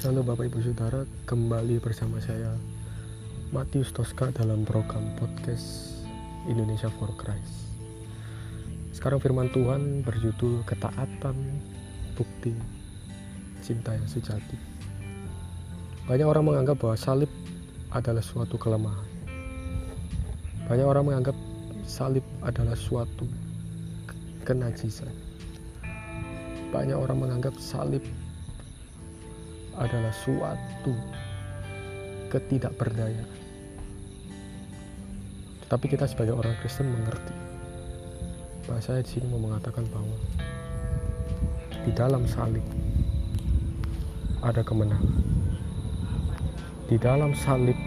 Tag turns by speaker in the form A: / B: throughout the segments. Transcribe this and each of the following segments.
A: Halo Bapak Ibu Saudara, kembali bersama saya Matius Tosca dalam program podcast Indonesia for Christ. Sekarang firman Tuhan berjudul Ketaatan Bukti Cinta yang Sejati. Banyak orang menganggap bahwa salib adalah suatu kelemahan. Banyak orang menganggap salib adalah suatu kenajisan. Banyak orang menganggap salib adalah suatu ketidakberdayaan. Tetapi kita sebagai orang Kristen mengerti bahwa saya di sini mau mengatakan bahwa di dalam salib ada kemenangan. Di dalam salib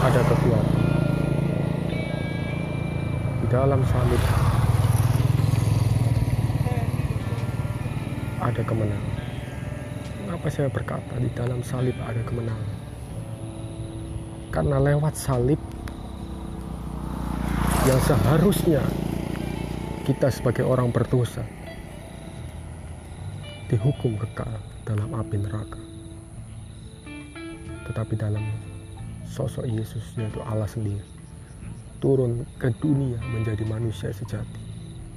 A: ada kekuatan. Di dalam salib ada kemenangan. Mengapa saya berkata di dalam salib ada kemenangan? Karena lewat salib yang seharusnya kita sebagai orang berdosa dihukum kekal dalam api neraka. Tetapi dalam sosok Yesus yaitu Allah sendiri turun ke dunia menjadi manusia sejati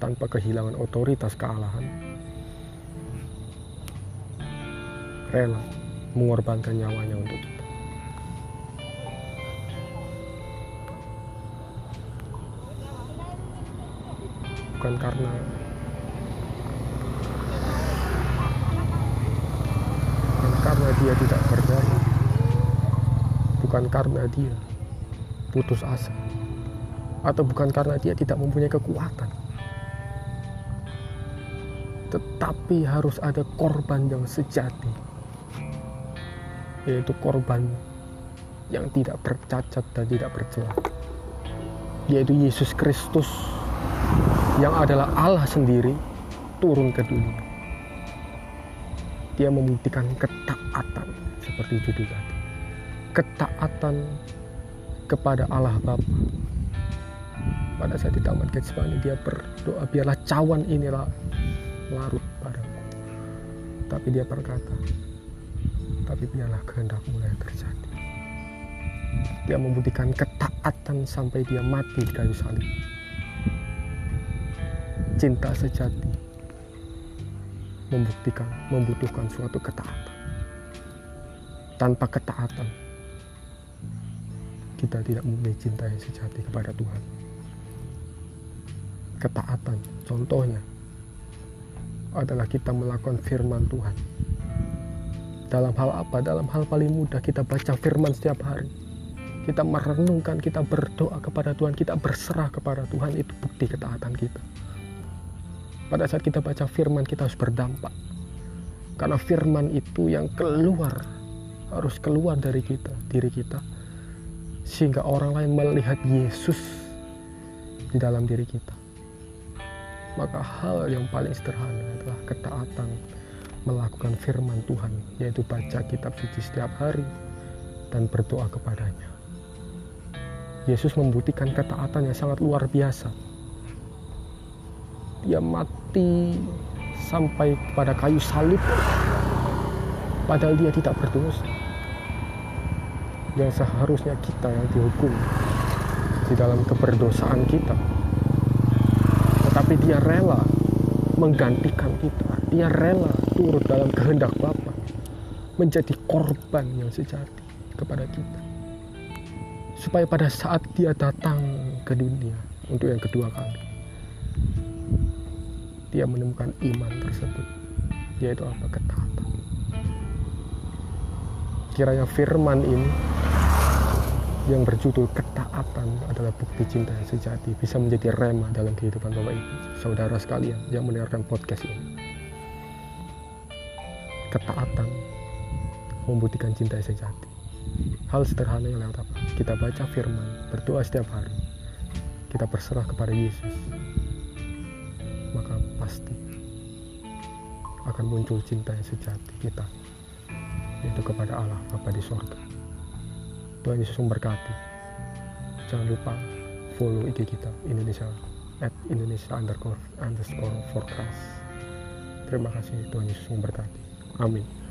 A: tanpa kehilangan otoritas kealahan rela mengorbankan nyawanya untuk kita. Bukan karena bukan karena dia tidak berdaya, bukan karena dia putus asa, atau bukan karena dia tidak mempunyai kekuatan, tetapi harus ada korban yang sejati yaitu korban yang tidak bercacat dan tidak bercelah. Yaitu Yesus Kristus yang adalah Allah sendiri turun ke dunia. Dia membuktikan ketaatan seperti judul tadi. Ketaatan kepada Allah Bapa. Pada saat di Taman Getsemani dia berdoa biarlah cawan inilah larut padamu. Tapi dia berkata tapi biarlah kehendakmu yang terjadi. Dia membuktikan ketaatan sampai dia mati di kayu salib. Cinta sejati membuktikan, membutuhkan suatu ketaatan. Tanpa ketaatan, kita tidak mempunyai cinta yang sejati kepada Tuhan. Ketaatan, contohnya adalah kita melakukan firman Tuhan dalam hal apa? Dalam hal paling mudah kita baca firman setiap hari. Kita merenungkan, kita berdoa kepada Tuhan, kita berserah kepada Tuhan, itu bukti ketaatan kita. Pada saat kita baca firman, kita harus berdampak. Karena firman itu yang keluar, harus keluar dari kita, diri kita. Sehingga orang lain melihat Yesus di dalam diri kita. Maka hal yang paling sederhana adalah ketaatan melakukan firman Tuhan, yaitu baca kitab suci setiap hari dan berdoa kepadanya. Yesus membuktikan ketaatan yang sangat luar biasa. Dia mati sampai pada kayu salib, padahal dia tidak berdosa. Yang seharusnya kita yang dihukum di dalam keberdosaan kita. Tetapi dia rela menggantikan kita. Dia rela turut dalam kehendak Bapa menjadi korban yang sejati kepada kita. Supaya pada saat dia datang ke dunia untuk yang kedua kali, dia menemukan iman tersebut, yaitu apa? Ketaatan. Kiranya firman ini yang berjudul ketaatan adalah bukti cinta yang sejati bisa menjadi rema dalam kehidupan Bapak Ibu, saudara sekalian yang mendengarkan podcast ini. Ketaatan membuktikan cinta yang sejati. Hal sederhana yang lewat apa? Kita baca firman berdoa setiap hari. Kita berserah kepada Yesus maka pasti akan muncul cinta yang sejati kita yaitu kepada Allah Bapa di sorga Tuhan Yesus memberkati. Jangan lupa follow IG kita Indonesia at Indonesia underscore underscore forecast. Terima kasih Tuhan Yesus memberkati. Amin.